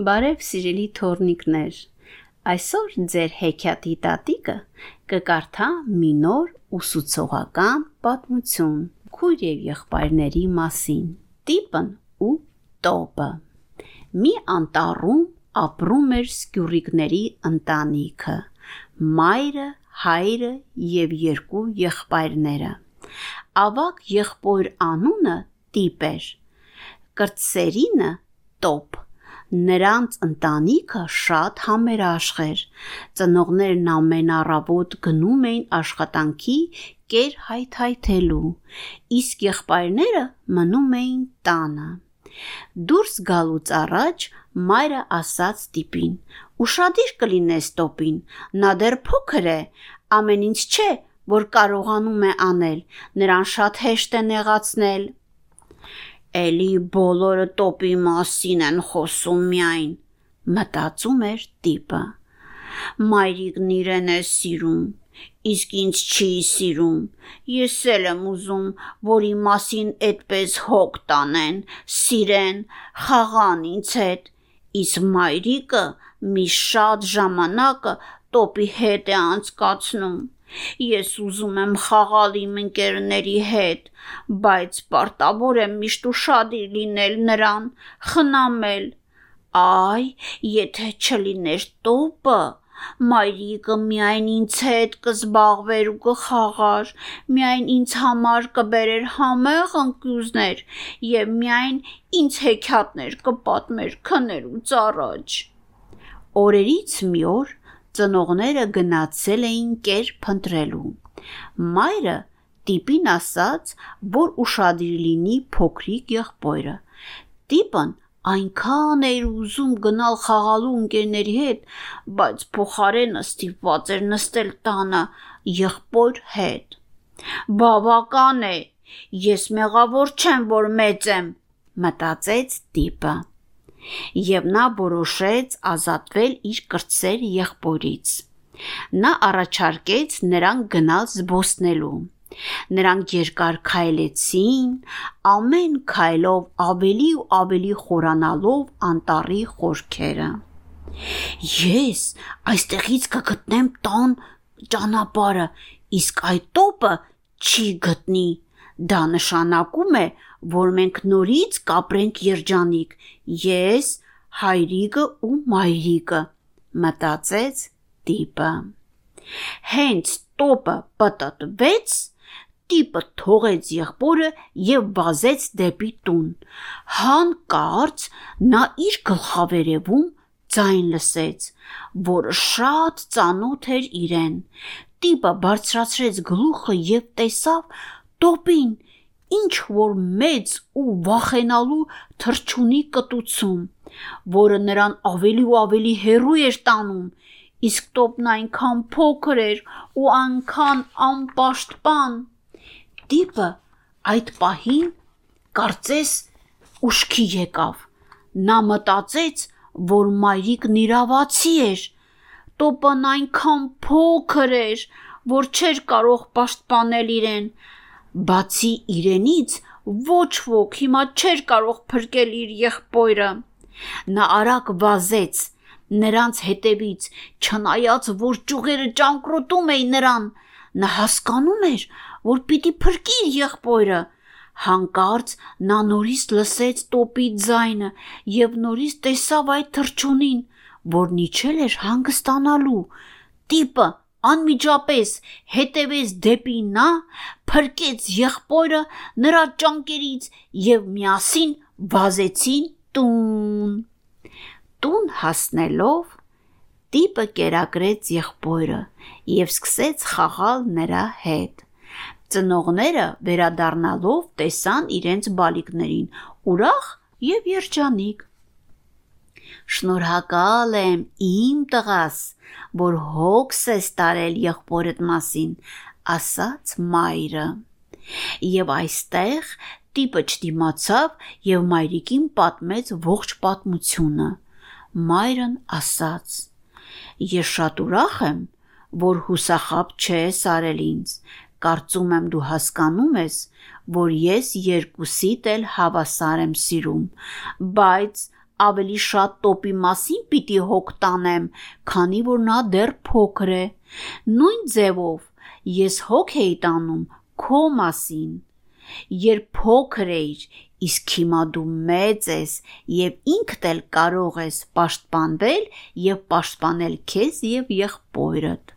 Բարև սիրելի թորնիկներ։ Այսօր ձեր հեքիաթի տատիկը կկարդա մի նոր ուսուցողական պատմություն քույր եւ եղբայրների մասին։ Տիպն ու տոպը։ Մի անտառում ապրում էր սկյուրիկների ընտանիքը։ Մայրը, հայրը եւ երկու եղբայրները։ Ավակ եղբոր անունը Տիպ էր։ Կրտսերինը Տոպ Նրանց ընտանիքը շատ համերաշխ էր։ Ծնողներն ամեն առավոտ գնում էին աշխատանքի կեր հայթայթելու, իսկ եղբայրները մնում էին տանը։ Դուրս գալուց առաջ մայրը ասաց տիպին. «Ուշադիր կլինես տոպին, նա դեռ փոքր է, ամեն ինչ չէ, որ կարողանում է անել, նրան շատ հեշտ է նեղացնել»։ Էլի բոլորը տոպի մասին են խոսում միայն, մտածում էր տիպը։ Մայրիկն իրեն է սիրում, իսկ ինձ չի սիրում։ Ես էլ եմ ուզում, որ իմ մասին այդպես հոգ տանեն, սիրեն, խաղան ինձ հետ։ Իսկ մայրիկը մի շատ ժամանակը տոպի հետ է անցկացնում։ Ես ուզում եմ խաղալ իմ ընկերների հետ, բայց պարտավոր եմ միշտ ուշադիր լինել նրան, խնամել։ Այ, եթե չլիներ տոպը, մայրիկը միայն ինձ հետ կզբաղվեր ու կխաղար, միայն ինձ համար կբերեր համեղ ընկյուզներ եւ միայն ինձ հեքիաթներ կպատմեր քնելուց առաջ։ Օրերից մի օր ծնողները գնացել էին կեր փնտրելու։ Մայրը տիպին ասաց, որ ուշադիր լինի փոքրիկ եղբորը։ Տիպն այնքան էր ուզում գնալ խաղալու ընկերների հետ, բայց փոխարենը ստիպված էր նստել տանը եղբոր հետ։ Բավական է, ես մեղավոր չեմ, որ մեծ եմ, մտածեց տիպը։ Եվ նա որոշեց ազատվել իր կրտսեր եղբորից։ Նա առաջարկեց նրան գնալ զբոսնելու։ Նրանք երկար քայլեցին, ամեն քայլով ավելի ու ավելի խորանալով անտառի խորքերը։ Ես այստեղից կգտնեմ տան ճանապարհը, իսկ այդ տոպը չի գտնի։ Դա նշանակում է, որ մենք նորից կապրենք երջանիկ։ Ես, հայրիկը ու մայրիկը, մտածեց տիպը։ Հենց տոպը պատտվեց, տիպը թողեց եղբորը եւ վազեց դեպի տուն։ Հանկարծ նա իր գլխավերևում ձայն լսեց, որը շատ ծանոթ էր իրեն։ Տիպը բարձրացրեց գլուխը եւ տեսավ տոպին, ինչ որ մեծ ու վախենալու թրջունի կտուցում, որը նրան ավելի ու ավելի հեռու էր տանում, իսկ տոպն այնքան փոքր էր ու այնքան անպաշտպան։ Տիպը այդ պահին կարծես ուշքի եկավ։ Նա մտածեց, որ մայրիկն իրավացի էր։ Տոպն այնքան փոքր էր, որ չէր կարող պաշտպանել իրեն։ Բացի իրենից ոչ ոք հիմա չէր կարող փրկել իր եղբորը։ Նա արագ վազեց նրանց հետևից, չնայած որ ճյուղերը ճանկռոտում էին նրան, նա հասկանում էր, որ պիտի փրկի իր եղբորը, Հանկարծ նա նորից լսեց տոպի ձայնը եւ նորից տեսավ այդ թրջունին, որն իջել էր հանգստանալու։ Տիպը անմիջապես հետևեց դեպի նա, փրկեց եղբորը նրա ճանկերից եւ միասին վազեցին տուն։ Տուն հասնելով տիպը կերակրեց եղբորը եւ սկսեց խաղալ նրա հետ։ Ծնողները վերադառնալով տեսան իրենց բալիկներին ուրախ եւ երջանիկ։ Շնորհակալ եմ իմ տղաս, որ հոգս ես տարել եղբորդ մասին, ասաց մայրը։ Եվ այստեղ տիպը չդիմացավ եւ մայրիկին պատմեց ողջ պատմությունը։ Մայրն ասաց. Ես շատ ուրախ եմ, որ հուսախապ չես արել ինձ, Կարծում եմ դու հասկանում ես, որ ես երկուսիդ էլ հավասար եմ սիրում, բայց ավելի շատ տոպի մասին պիտի հոգ տանեմ, քանի որ նա դեռ փոքր է։ Նույն ձևով ես հոգ էի տանում քո մասին։ Երբ փոքր էիր, իսկ հիմա դու մեծ ես եւ ինքդ էլ կարող ես պաշտպանվել եւ պաշտպանել քեզ եւ եղբորդ։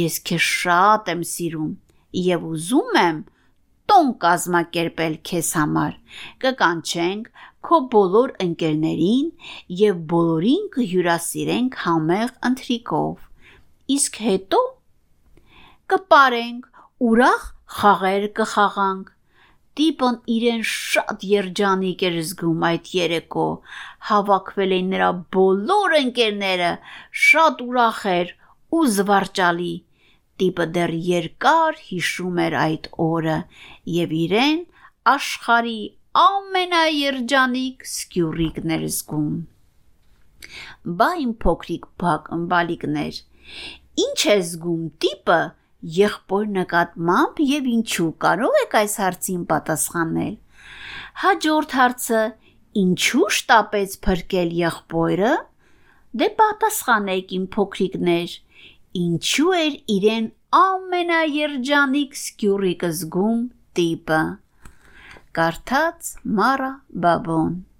Ես քեզ շատ եմ սիրում եւ ուզում եմ տոն կազմակերպել քեզ համար։ Կկանչենք քո բոլոր ընկերներին եւ բոլորին կհյուրասիրենք համեղ ընթրիկով։ Իսկ հետո կպարենք, ուրախ խաղեր կխաղանք։ Տիպն իրեն շատ երջանիկ էր զգում այդ երեկո։ Հավաքվել էին նրա բոլոր ընկերները, շատ ուրախ էր ու զվարճալի։ Տիպը դեռ երկար հիշում էր այդ օրը եւ իրեն աշխարի ամենաերջանիկ սկյուրիկն էր զգում։ Բա իմ փոքրիկ բալիկներ, ի՞նչ է զգում տիպը եղբոր նկատմամբ եւ ինչու կարող եք այս հարցին պատասխանել։ Հաջորդ հարցը. ինչու շտապեց փրկել եղբորը։ Դե պատասխանեք իմ փոքրիկներ, ինչու էր իրեն ամենաերջանիկ սկյուրիկը զգում տիպը։ Կարդաց Մարա Բաբոն